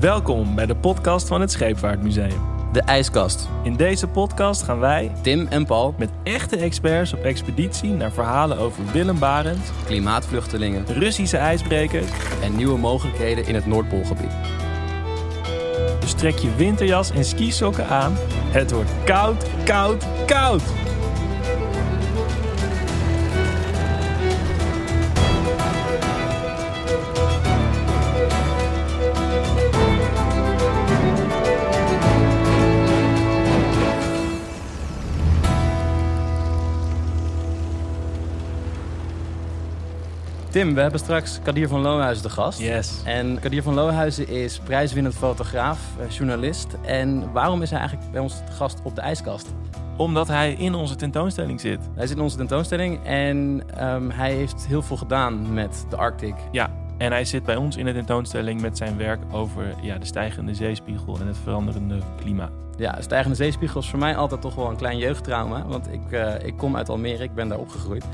Welkom bij de podcast van het Scheepvaartmuseum. De IJskast. In deze podcast gaan wij Tim en Paul, met echte experts op expeditie naar verhalen over Willem Barent, klimaatvluchtelingen Russische ijsbrekers. en nieuwe mogelijkheden in het Noordpoolgebied. Dus trek je winterjas en skisokken aan. Het wordt koud, koud, koud. Tim, we hebben straks Kadir van Loonhuizen de gast. Yes. En Kadir van Loonhuizen is prijswinnend fotograaf, eh, journalist. En waarom is hij eigenlijk bij ons te gast op de IJskast? Omdat hij in onze tentoonstelling zit. Hij zit in onze tentoonstelling en ehm, hij heeft heel veel gedaan met de Arctic. Ja, en hij zit bij ons in de tentoonstelling met zijn werk over ja, de stijgende zeespiegel en het veranderende klimaat. Ja, stijgende zeespiegel is voor mij altijd toch wel een klein jeugdtrauma. Want ik, eh, ik kom uit Almere, ik ben daar opgegroeid.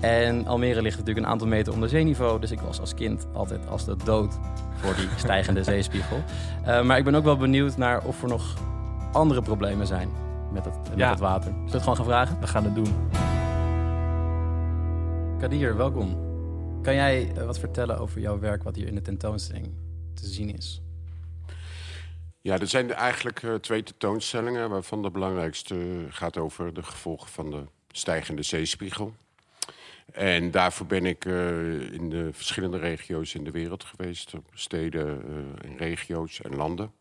En Almere ligt natuurlijk een aantal meter onder zeeniveau. Dus ik was als kind altijd als de dood voor die stijgende zeespiegel. Eh, maar ik ben ook wel benieuwd naar of er nog andere problemen zijn met het, met Ja. het water. Zullen we het gewoon gaan vragen? We gaan het doen. Kadir, welkom. Kan jij eh, wat vertellen over jouw werk wat hier in de tentoonstelling te zien is? Ja, er zijn eigenlijk eh, twee tentoonstellingen, waarvan de belangrijkste gaat over de gevolgen van de stijgende zeespiegel. En daarvoor ben ik eh, in de verschillende regio's in de wereld geweest, steden eh, en regio's en landen.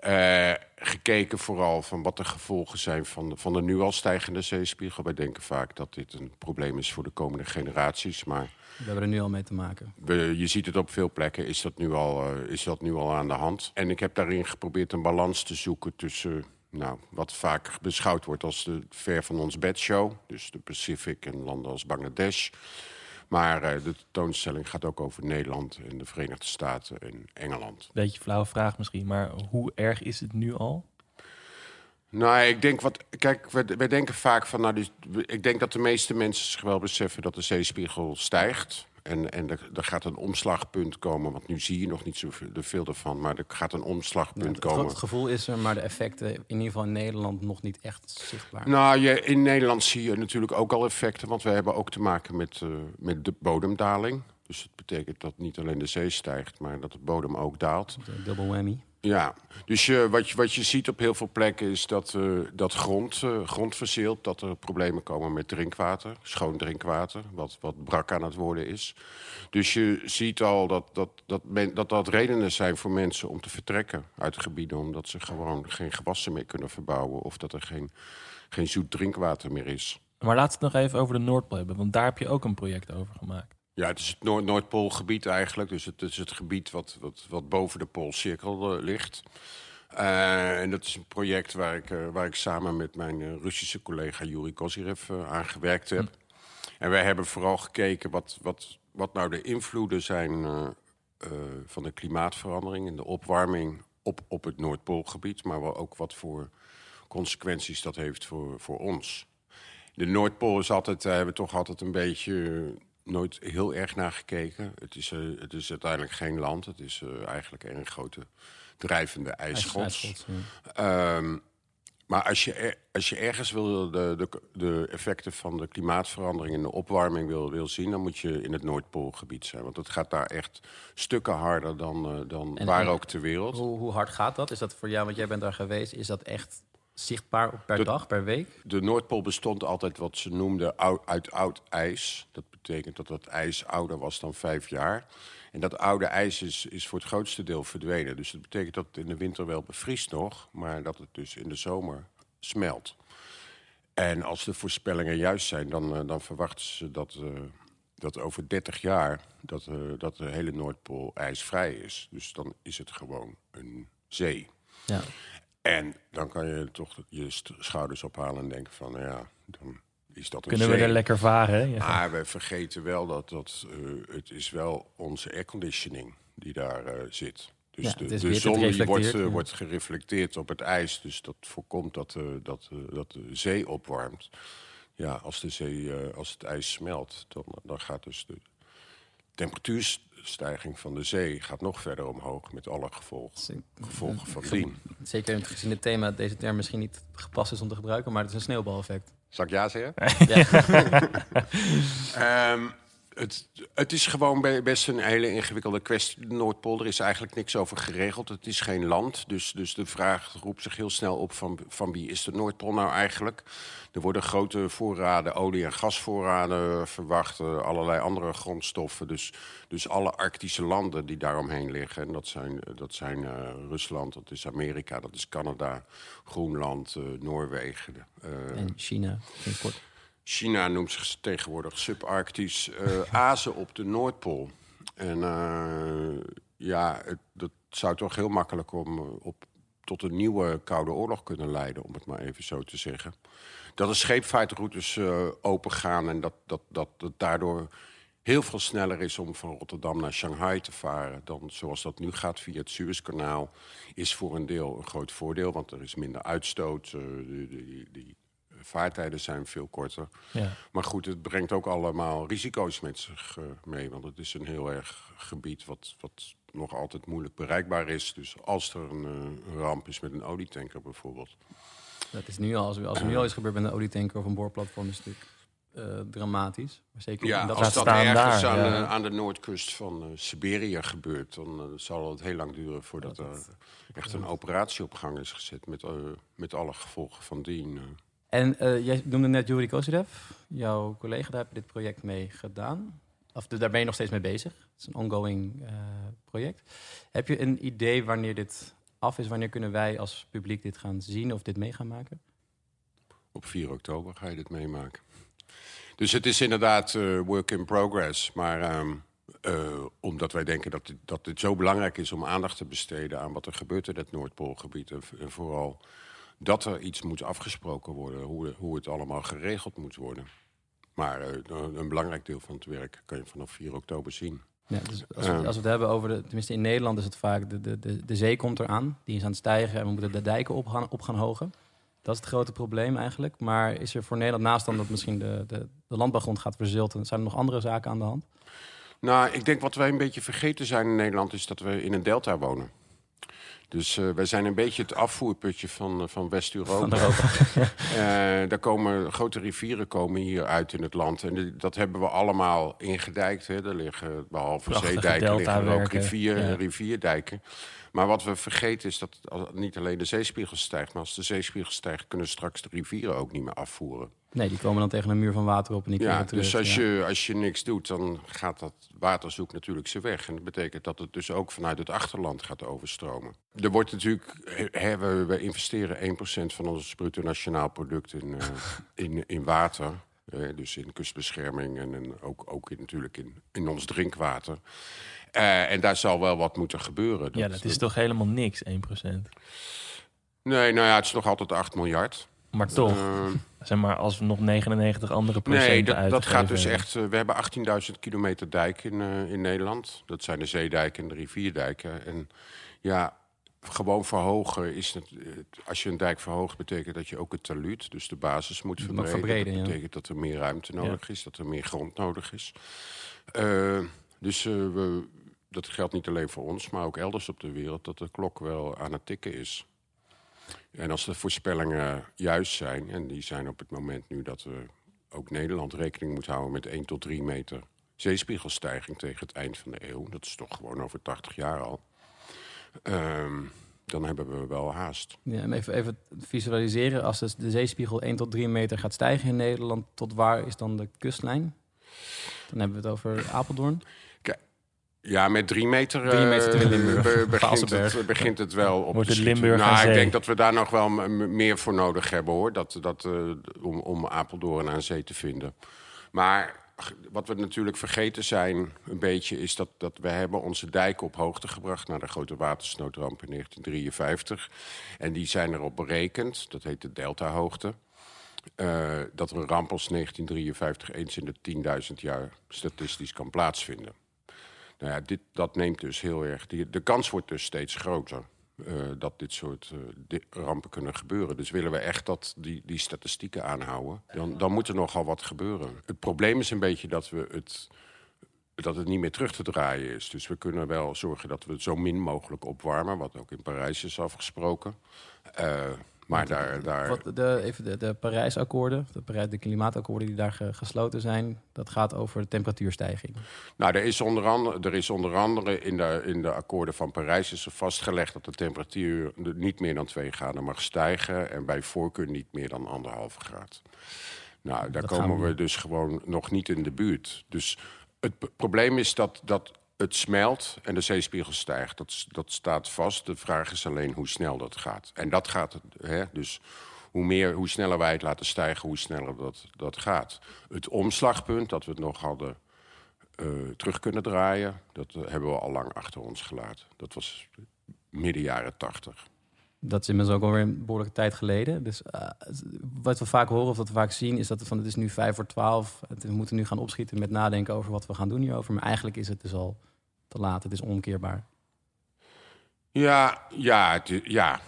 Eh, gekeken vooral van wat de gevolgen zijn van de, van de nu al stijgende zeespiegel. Wij denken vaak dat dit een probleem is voor de komende generaties, maar We hebben er nu al mee te maken. we, je ziet het op veel plekken, is dat, nu al, eh, is dat nu al aan de hand. En ik heb daarin geprobeerd een balans te zoeken tussen... Nou, wat vaak beschouwd wordt als de ver van ons bedshow. Dus de Pacific en landen als Bangladesh. Maar eh, de tentoonstelling gaat ook over Nederland en de Verenigde Staten en Engeland. Beetje flauwe vraag misschien, maar hoe erg is het nu al? Nou, ik denk wat. Kijk, wij, wij denken vaak van. Nou, dus, ik denk dat de meeste mensen zich wel beseffen dat de zeespiegel stijgt. En, en er, er gaat een omslagpunt komen. Want nu zie je nog niet zoveel er veel ervan. Maar er gaat een omslagpunt het, komen. het gevoel is er, maar de effecten in ieder geval in Nederland nog niet echt zichtbaar. Nou, je, in Nederland zie je natuurlijk ook al effecten. Want we hebben ook te maken met, eh, met de bodemdaling. Dus het betekent dat niet alleen de zee stijgt, maar dat de bodem ook daalt. De Double whammy. Ja, dus je, wat, je, wat je ziet op heel veel plekken is dat, eh, dat grond, eh, grond verzeelt. Dat er problemen komen met drinkwater, schoon drinkwater, wat, wat brak aan het worden is. Dus je ziet al dat dat, dat, dat dat redenen zijn voor mensen om te vertrekken uit gebieden. Omdat ze gewoon geen gewassen meer kunnen verbouwen of dat er geen, geen zoet drinkwater meer is. Maar we het nog even over de Noordpool hebben, want daar heb je ook een project over gemaakt. Ja, het is het Noord Noordpoolgebied eigenlijk. Dus het is het gebied wat, wat, wat boven de Poolcirkel eh, ligt. Eh, en dat is een project waar ik, eh, waar ik samen met mijn Russische collega Yuri Kozirev aan gewerkt heb. En wij hebben vooral gekeken wat, wat, wat nou de invloeden zijn van de klimaatverandering en de opwarming op, op het Noordpoolgebied. Maar wel ook wat voor consequenties dat heeft voor, voor ons. De Noordpool is altijd, hebben we toch altijd een beetje nooit heel erg naar gekeken. Het is, eh, het is uiteindelijk geen land. Het is eh, eigenlijk een grote drijvende ijsschots. Ja. Ehm, maar als je, er- als je ergens wil de, de, de effecten van de klimaatverandering en de opwarming wil, wil zien, dan moet je in het Noordpoolgebied zijn. Want het gaat daar echt stukken harder dan, eh, dan En- waar ook ter wereld. Hoe, hoe hard gaat dat? Is dat voor jou, want jij bent daar geweest, is dat echt zichtbaar per Dat- dag, per week? De Noordpool bestond altijd wat ze noemden ou- uit oud ijs. Dat betekent dat dat ijs ouder was dan vijf jaar. En dat oude ijs is, is voor het grootste deel verdwenen. Dus dat betekent dat het in de winter wel bevriest nog, maar dat het dus in de zomer smelt. En als de voorspellingen juist zijn, dan, eh, dan verwachten ze dat, eh, dat over 30 jaar dat, eh, dat de hele Noordpool ijsvrij is. Dus dan is het gewoon een zee. Ja. En dan kan je toch je schouders ophalen en denken van, nou ja, dan is dat een Kunnen we er lekker varen? Ja. Maar we vergeten wel dat, dat eh, het is wel onze airconditioning die daar eh, zit. Dus Ja, de, zon die wordt, gereflecteerd, eh, ja. wordt gereflecteerd op het ijs. Dus dat voorkomt dat, dat, dat de zee opwarmt. Ja, als, de zee, als het ijs smelt, dan, dan gaat dus de temperatuurstijging van de zee gaat nog verder omhoog met alle gevolgen, gevolgen van dien. Zeker gezien het thema deze term misschien niet gepast is om te gebruiken, maar het is een sneeuwbaleffect. Zal ik ja zeggen? Ja. Ehm, het, het is gewoon be- best een hele ingewikkelde kwestie. De Noordpool, er is eigenlijk niks over geregeld. Het is geen land. Dus, dus de vraag roept zich heel snel op van, van wie is de Noordpool nou eigenlijk? Er worden grote voorraden, olie- en gasvoorraden verwacht. eh, allerlei andere grondstoffen. Dus, dus alle Arctische landen die daaromheen liggen. En dat zijn, dat zijn eh, Rusland, dat is Amerika, dat is Canada, Groenland, eh, Noorwegen. eh, En China, kort. China noemt zich tegenwoordig subarctisch eh azen op de Noordpool. En eh, ja, het, dat zou toch heel makkelijk om, eh, op, tot een nieuwe Koude Oorlog kunnen leiden, om het maar even zo te zeggen. Dat de scheepvaartroutes open gaan en dat, dat, dat het daardoor heel veel sneller is om van Rotterdam naar Shanghai te varen dan zoals dat nu gaat via het Suezkanaal, is voor een deel een groot voordeel, want er is minder uitstoot. die, die, die vaartijden zijn veel korter. Ja. Maar goed, het brengt ook allemaal risico's met zich eh, mee. Want het is een heel erg gebied wat, wat nog altijd moeilijk bereikbaar is. Dus als er een, eh, een ramp is met een olietanker bijvoorbeeld. Dat is nu al, als, als er nu al iets gebeurt met een olietanker of een boorplatform, is het natuurlijk eh, dramatisch. Maar zeker Ja, dat als dat ergens daar, aan, ja. de, aan de noordkust van eh, Siberië gebeurt... dan zal het heel lang duren voordat er echt een operatie op gang is gezet... met, met alle gevolgen van dien. En eh, jij noemde net Yuri Kozirev, jouw collega, daar heb je dit project mee gedaan. Of dus daar ben je nog steeds mee bezig. Het is een ongoing eh, project. Heb je een idee wanneer dit af is? Wanneer kunnen wij als publiek dit gaan zien of dit mee gaan maken? Op 4 oktober ga je dit meemaken. Dus het is inderdaad eh, work in progress. Maar ehm, eh, omdat wij denken dat dit, dat zo belangrijk is om aandacht te besteden aan wat er gebeurt in het Noordpoolgebied. En vooral dat er iets moet afgesproken worden, hoe, hoe het allemaal geregeld moet worden. Maar eh, een, belangrijk deel van het werk kan je vanaf 4 oktober zien. Ja, dus als, we, Ehm. als we het hebben over de, tenminste in Nederland is het vaak de, de, de, de zee komt eraan, die is aan het stijgen en we moeten de dijken op gaan, op gaan hogen. Dat is het grote probleem eigenlijk. Maar is er voor Nederland naast dan dat misschien de, de, de landbouwgrond gaat verzilten, zijn er nog andere zaken aan de hand? Nou, ik denk wat wij een beetje vergeten zijn in Nederland is dat we in een delta wonen. Dus eh, wij zijn een beetje het afvoerputje van, eh, van West-Europa. Eh, daar komen grote rivieren komen hier uit in het land. En dat hebben we allemaal ingedijkt. Hè. Er liggen, behalve Prachtige zeedijken, liggen ook rivier, Ja. rivierdijken. Maar wat we vergeten is dat niet alleen de zeespiegel stijgt... maar als de zeespiegel stijgt, kunnen straks de rivieren ook niet meer afvoeren. Nee, die komen dan tegen een muur van water op en die Ja, terug. dus als ja. je, als je niks doet, dan gaat dat water zoekt natuurlijk zijn weg. En dat betekent dat het dus ook vanuit het achterland gaat overstromen. Er wordt natuurlijk, hè, we, we investeren 1% van ons bruto nationaal product in, eh, in, in water. Eh, dus in kustbescherming en, en ook, ook in, natuurlijk in, in ons drinkwater. Eh, en daar zal wel wat moeten gebeuren. ja, dat is toch helemaal niks, 1%. Nee, nou ja, het is nog altijd 8 miljard. Maar toch, Eh, zeg maar, als we nog 99 andere procenten Nee, dat, dat gaat dus echt. eh, we hebben 18.000 kilometer dijk in, eh, in Nederland. Dat zijn de zeedijken en de rivierdijken. En ja, gewoon verhogen is het. Als je een dijk verhoogt, betekent dat je ook het taluut, dus de basis, moet verbreden. verbreden, dat ja. betekent dat er meer ruimte nodig is, dat er meer grond nodig is. Dus we, dat geldt niet alleen voor ons, maar ook elders op de wereld, dat de klok wel aan het tikken is. En als de voorspellingen juist zijn, en die zijn op het moment nu dat we ook Nederland rekening moet houden met 1 tot 3 meter zeespiegelstijging tegen het eind van de eeuw, dat is toch gewoon over 80 jaar al, Ehm, dan hebben we wel haast. Ja, en even, even visualiseren, als de zeespiegel 1 tot 3 meter gaat stijgen in Nederland, tot waar is dan de kustlijn? Dan hebben we het over Apeldoorn. Ja, met drie meter, Drie meter eh, in Limburg. be- begint, het, begint het wel op Wordt het. Limburg Nou, ik zee. denk dat we daar nog wel meer voor nodig hebben, hoor. Dat, dat, eh, om, om Apeldoorn aan zee te vinden. Maar wat we natuurlijk vergeten zijn, een beetje... is dat, dat we hebben onze dijken op hoogte gebracht... na de grote watersnoodramp in 1953. En die zijn erop berekend, dat heet de deltahoogte... eh, dat er een ramp als 1953 eens in de 10.000 jaar statistisch kan plaatsvinden. Nou ja, dit, dat neemt dus heel erg. De kans wordt dus steeds groter eh, dat dit soort eh, rampen kunnen gebeuren. Dus willen we echt dat die, die statistieken aanhouden, dan, dan moet er nogal wat gebeuren. Het probleem is een beetje dat we het, dat het niet meer terug te draaien is. Dus we kunnen wel zorgen dat we het zo min mogelijk opwarmen, wat ook in Parijs is afgesproken. Uh, maar daar... daar... Wat de, even de, de Parijsakkoorden, de, de klimaatakkoorden die daar gesloten zijn... dat gaat over de temperatuurstijging. Nou, er is onder andere, er is onder andere in, de, in de akkoorden van Parijs is er vastgelegd... dat de temperatuur niet meer dan 2 graden mag stijgen... en bij voorkeur niet meer dan anderhalve graad. Nou, daar komen we dus gewoon nog niet in de buurt. Dus het probleem is dat, dat het smelt en de zeespiegel stijgt. Dat, dat staat vast. De vraag is alleen hoe snel dat gaat. En dat gaat, hè, dus hoe, meer, hoe sneller wij het laten stijgen, hoe sneller dat, dat gaat. Het omslagpunt dat we het nog hadden uh, terug kunnen draaien... dat uh, hebben we al lang achter ons gelaten. Dat was midden jaren tachtig. Dat is inmiddels ook alweer een behoorlijke tijd geleden. Dus uh, wat we vaak horen of wat we vaak zien... is dat het, van, het is nu vijf voor twaalf. We moeten nu gaan opschieten met nadenken over wat we gaan doen hierover. Maar eigenlijk is het dus al te laat. Het is onkeerbaar. Ja, ja, ja.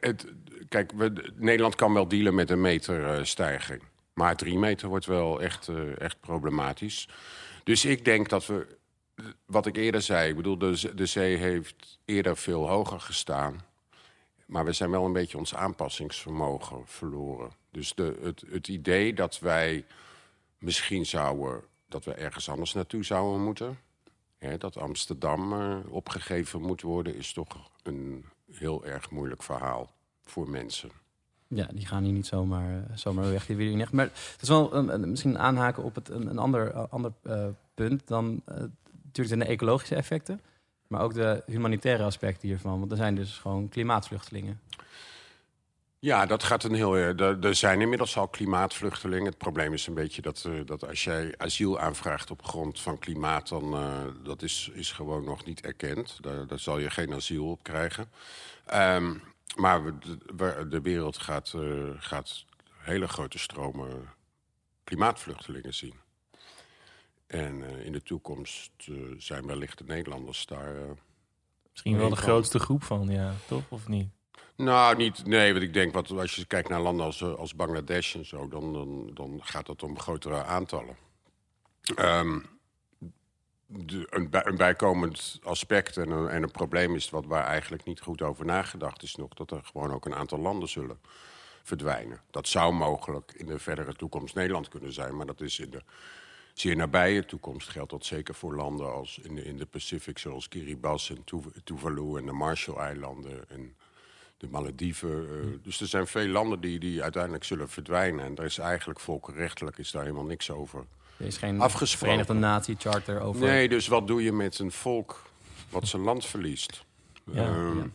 Het, kijk, we, Nederland kan wel dealen met een meter uh, stijging. Maar drie meter wordt wel echt, uh, echt problematisch. Dus ik denk dat we, wat ik eerder zei... ik bedoel, de, de zee heeft eerder veel hoger gestaan... maar we zijn wel een beetje ons aanpassingsvermogen verloren. Dus de, het, het idee dat wij misschien zouden... dat we ergens anders naartoe zouden moeten dat Amsterdam uh, opgegeven moet worden, is toch een heel erg moeilijk verhaal voor mensen. Ja, die gaan hier niet zomaar, eh, zomaar weg. Die willen niet. Maar het is wel misschien aanhaken op het, een, ander, ander uh, punt dan natuurlijk de ecologische effecten, maar ook de humanitaire aspecten hiervan. Want er zijn dus gewoon klimaatvluchtelingen. Ja, dat gaat een heel. Er, er zijn inmiddels al klimaatvluchtelingen. Het probleem is een beetje dat, uh, dat als jij asiel aanvraagt op grond van klimaat, dan uh, dat is, is gewoon nog niet erkend. Daar, daar zal je geen asiel op krijgen. Um, maar de, wereld gaat, gaat hele grote stromen klimaatvluchtelingen zien. En in de toekomst zijn wellicht de Nederlanders daar. Misschien wel de grootste groep van, ja, toch? Of niet? Nou, niet, nee, want ik denk, wat, als je kijkt naar landen als, eh, als Bangladesh en zo... dan, dan, dan gaat het om grotere aantallen. Um, de, een, bij, een, bijkomend aspect en een, en een, probleem is... Wat, waar eigenlijk niet goed over nagedacht is nog... dat er gewoon ook een aantal landen zullen verdwijnen. Dat zou mogelijk in de verdere toekomst Nederland kunnen zijn... maar dat is in de zeer nabije toekomst geldt dat zeker voor landen als in de, in de Pacific... zoals Kiribati en Tuvalu en de Marshall-eilanden... en de Malediven. Uh, dus er zijn veel landen die, die uiteindelijk zullen verdwijnen. En daar is eigenlijk volkenrechtelijk is daar helemaal niks over Er is geen Verenigde Natie Charter over... Nee, dus wat doe je met een volk wat zijn land verliest? Ja, um, ja.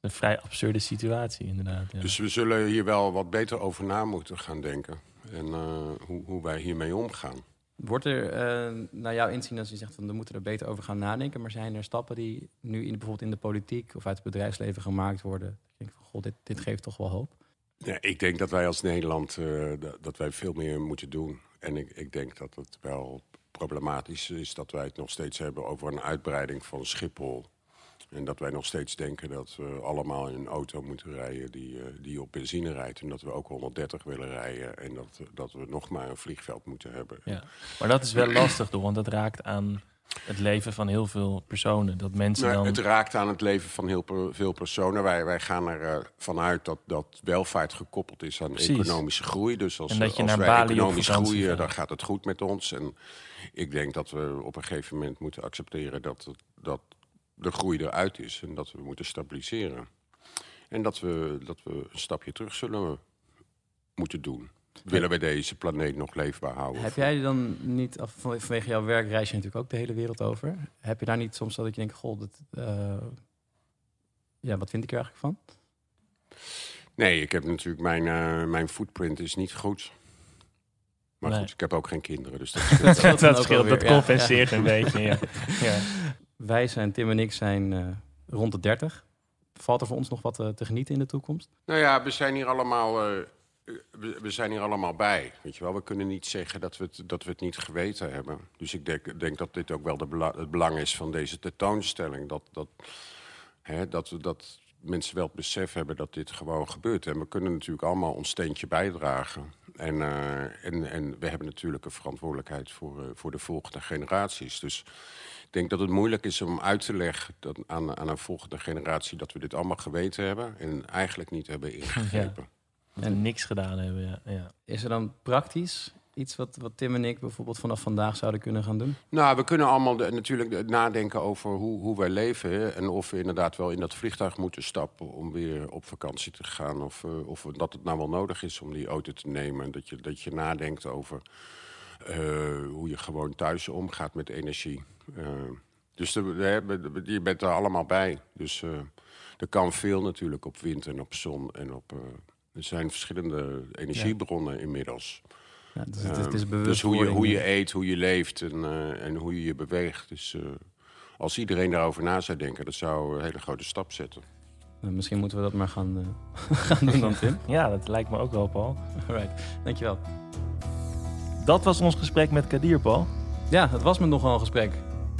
Een vrij absurde situatie, inderdaad. Ja. Dus we zullen hier wel wat beter over na moeten gaan denken. En uh, hoe, hoe wij hiermee omgaan. Wordt er, uh, naar jouw inzien, als je zegt van we moeten er beter over gaan nadenken, maar zijn er stappen die nu bijvoorbeeld in de politiek of uit het bedrijfsleven gemaakt worden? Ik denk van, god, dit, dit geeft toch wel hoop. Ja, ik denk dat wij als Nederland uh, dat wij veel meer moeten doen. En ik, ik denk dat het wel problematisch is dat wij het nog steeds hebben over een uitbreiding van Schiphol. En dat wij nog steeds denken dat we allemaal in een auto moeten rijden die, uh, die op benzine rijdt. En dat we ook 130 willen rijden. En dat, dat we nog maar een vliegveld moeten hebben. Ja. Maar dat is wel lastig, toch? Want dat raakt aan het leven van heel veel personen. Dat mensen nou, dan... Het raakt aan het leven van heel veel personen. Wij, wij gaan er uh, vanuit dat, dat welvaart gekoppeld is aan Precies. economische groei. Dus als, en dat je als wij Bali economisch groeien, gaat. dan gaat het goed met ons. En ik denk dat we op een gegeven moment moeten accepteren dat, dat de groei eruit is en dat we moeten stabiliseren. En dat we, dat we een stapje terug zullen moeten doen. Willen we deze planeet nog leefbaar houden? Heb jij dan niet, vanwege jouw werk reis je natuurlijk ook de hele wereld over. Heb je daar niet soms dat je denkt, goh, dat, uh, ja, wat vind ik er eigenlijk van? Nee, ik heb natuurlijk mijn, uh, mijn footprint is niet goed. Maar Nee. goed, ik heb ook geen kinderen, dus dat dat, scheelt dat, scheelt, dat ja. compenseert een beetje. Ja. Ja. Wij zijn, Tim en ik zijn uh, rond de 30. Valt er voor ons nog wat uh, te genieten in de toekomst? Nou ja, we zijn hier allemaal, uh, we, zijn hier allemaal bij. Weet je wel? We kunnen niet zeggen dat we het, dat we het niet geweten hebben. Dus ik denk, denk dat dit ook wel de het belang is van deze tentoonstelling. Dat, dat, hè, dat, dat mensen wel het besef hebben dat dit gewoon gebeurt. En we kunnen natuurlijk allemaal ons steentje bijdragen. En, eh, en, en we hebben natuurlijk een verantwoordelijkheid voor, eh, voor de volgende generaties. Dus denk dat het moeilijk is om uit te leggen dat aan, aan een volgende generatie dat we dit allemaal geweten hebben en eigenlijk niet hebben ingegrepen. En niks gedaan hebben, ja. ja. Is er dan praktisch iets wat, wat Tim en ik bijvoorbeeld vanaf vandaag zouden kunnen gaan doen? Nou, we kunnen allemaal de- natuurlijk de- nadenken over hoe, hoe wij leven. hè, En of we inderdaad wel in dat vliegtuig moeten stappen om weer op vakantie te gaan. Of, eh, of dat het nou wel nodig is om die auto te nemen. Dat je, dat je nadenkt over hoe je gewoon thuis omgaat met energie. Eh, dus de, de- de- je bent er allemaal bij. Dus eh, er kan veel natuurlijk op wind en op zon. En op, eh, er zijn verschillende energiebronnen inmiddels. Ja, dus het, het is Ehm, bewust. dus hoe je, hoe je eet, hoe je leeft en, eh, en hoe je je beweegt. Dus eh, als iedereen daarover na zou denken, dat zou een hele grote stap zetten. Misschien moeten we dat maar gaan, eh, gaan doen dan, Tim. Ja, dat lijkt me ook wel, Paul. Alright, dankjewel. Dat was ons gesprek met Kadir, Paul. Ja, het was me nogal een gesprek.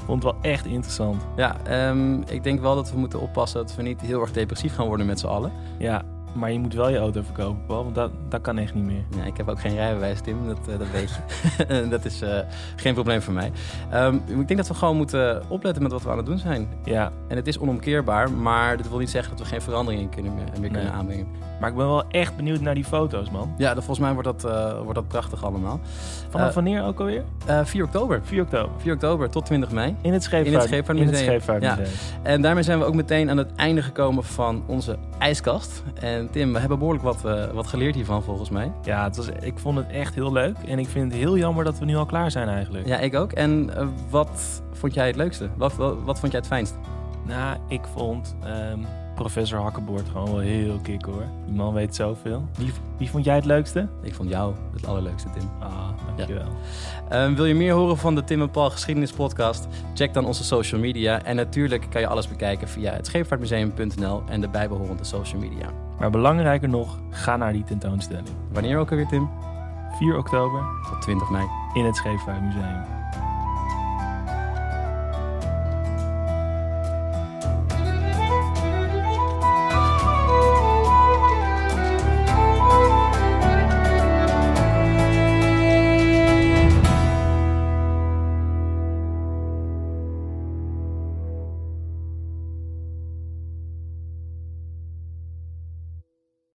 Vond het wel echt interessant. Ja, ehm, ik denk wel dat we moeten oppassen dat we niet heel erg depressief gaan worden met z'n allen. Ja, maar je moet wel je auto verkopen, Paul, want dat, dat kan echt niet meer. Ja, ik heb ook geen rijbewijs, Tim, dat, eh, dat weet je. dat is eh, geen probleem voor mij. Ehm, ik denk dat we gewoon moeten opletten met wat we aan het doen zijn. Ja, En het is onomkeerbaar, maar dat wil niet zeggen dat we geen verandering in kunnen, meer, meer kunnen Nee. aanbrengen. Maar ik ben wel echt benieuwd naar die foto's, man. Ja, volgens mij wordt dat, eh, wordt dat prachtig allemaal. Vanaf Eh, wanneer ook alweer? Eh 4 oktober. 4 oktober. 4 oktober tot 20 mei. In het Scheepvaart, In het Scheepvaartmuseum. In het Scheepvaartmuseum. En daarmee zijn we ook meteen aan het einde gekomen van onze ijskast. En Tim, we hebben behoorlijk wat, wat geleerd hiervan volgens mij. Ja, het was, ik vond het echt heel leuk. En ik vind het heel jammer dat we nu al klaar zijn eigenlijk. Ja, ik ook. En wat vond jij het leukste? Wat, wat, wat vond jij het fijnst? Nou, ik vond ehm, professor Hakkenboord gewoon wel heel kick hoor. Die man weet zoveel. Wie, wie vond jij het leukste? Ik vond jou het allerleukste, Tim. Ah, dankjewel. Ehm, wil je meer horen van de Tim en Paul Geschiedenis Podcast? Check dan onze social media. En natuurlijk kan je alles bekijken via het scheepvaartmuseum.nl en de bijbehorende social media. Maar belangrijker nog, ga naar die tentoonstelling. Wanneer ook alweer, Tim? 4 oktober Tot 20 mei. in het Scheepvaartmuseum.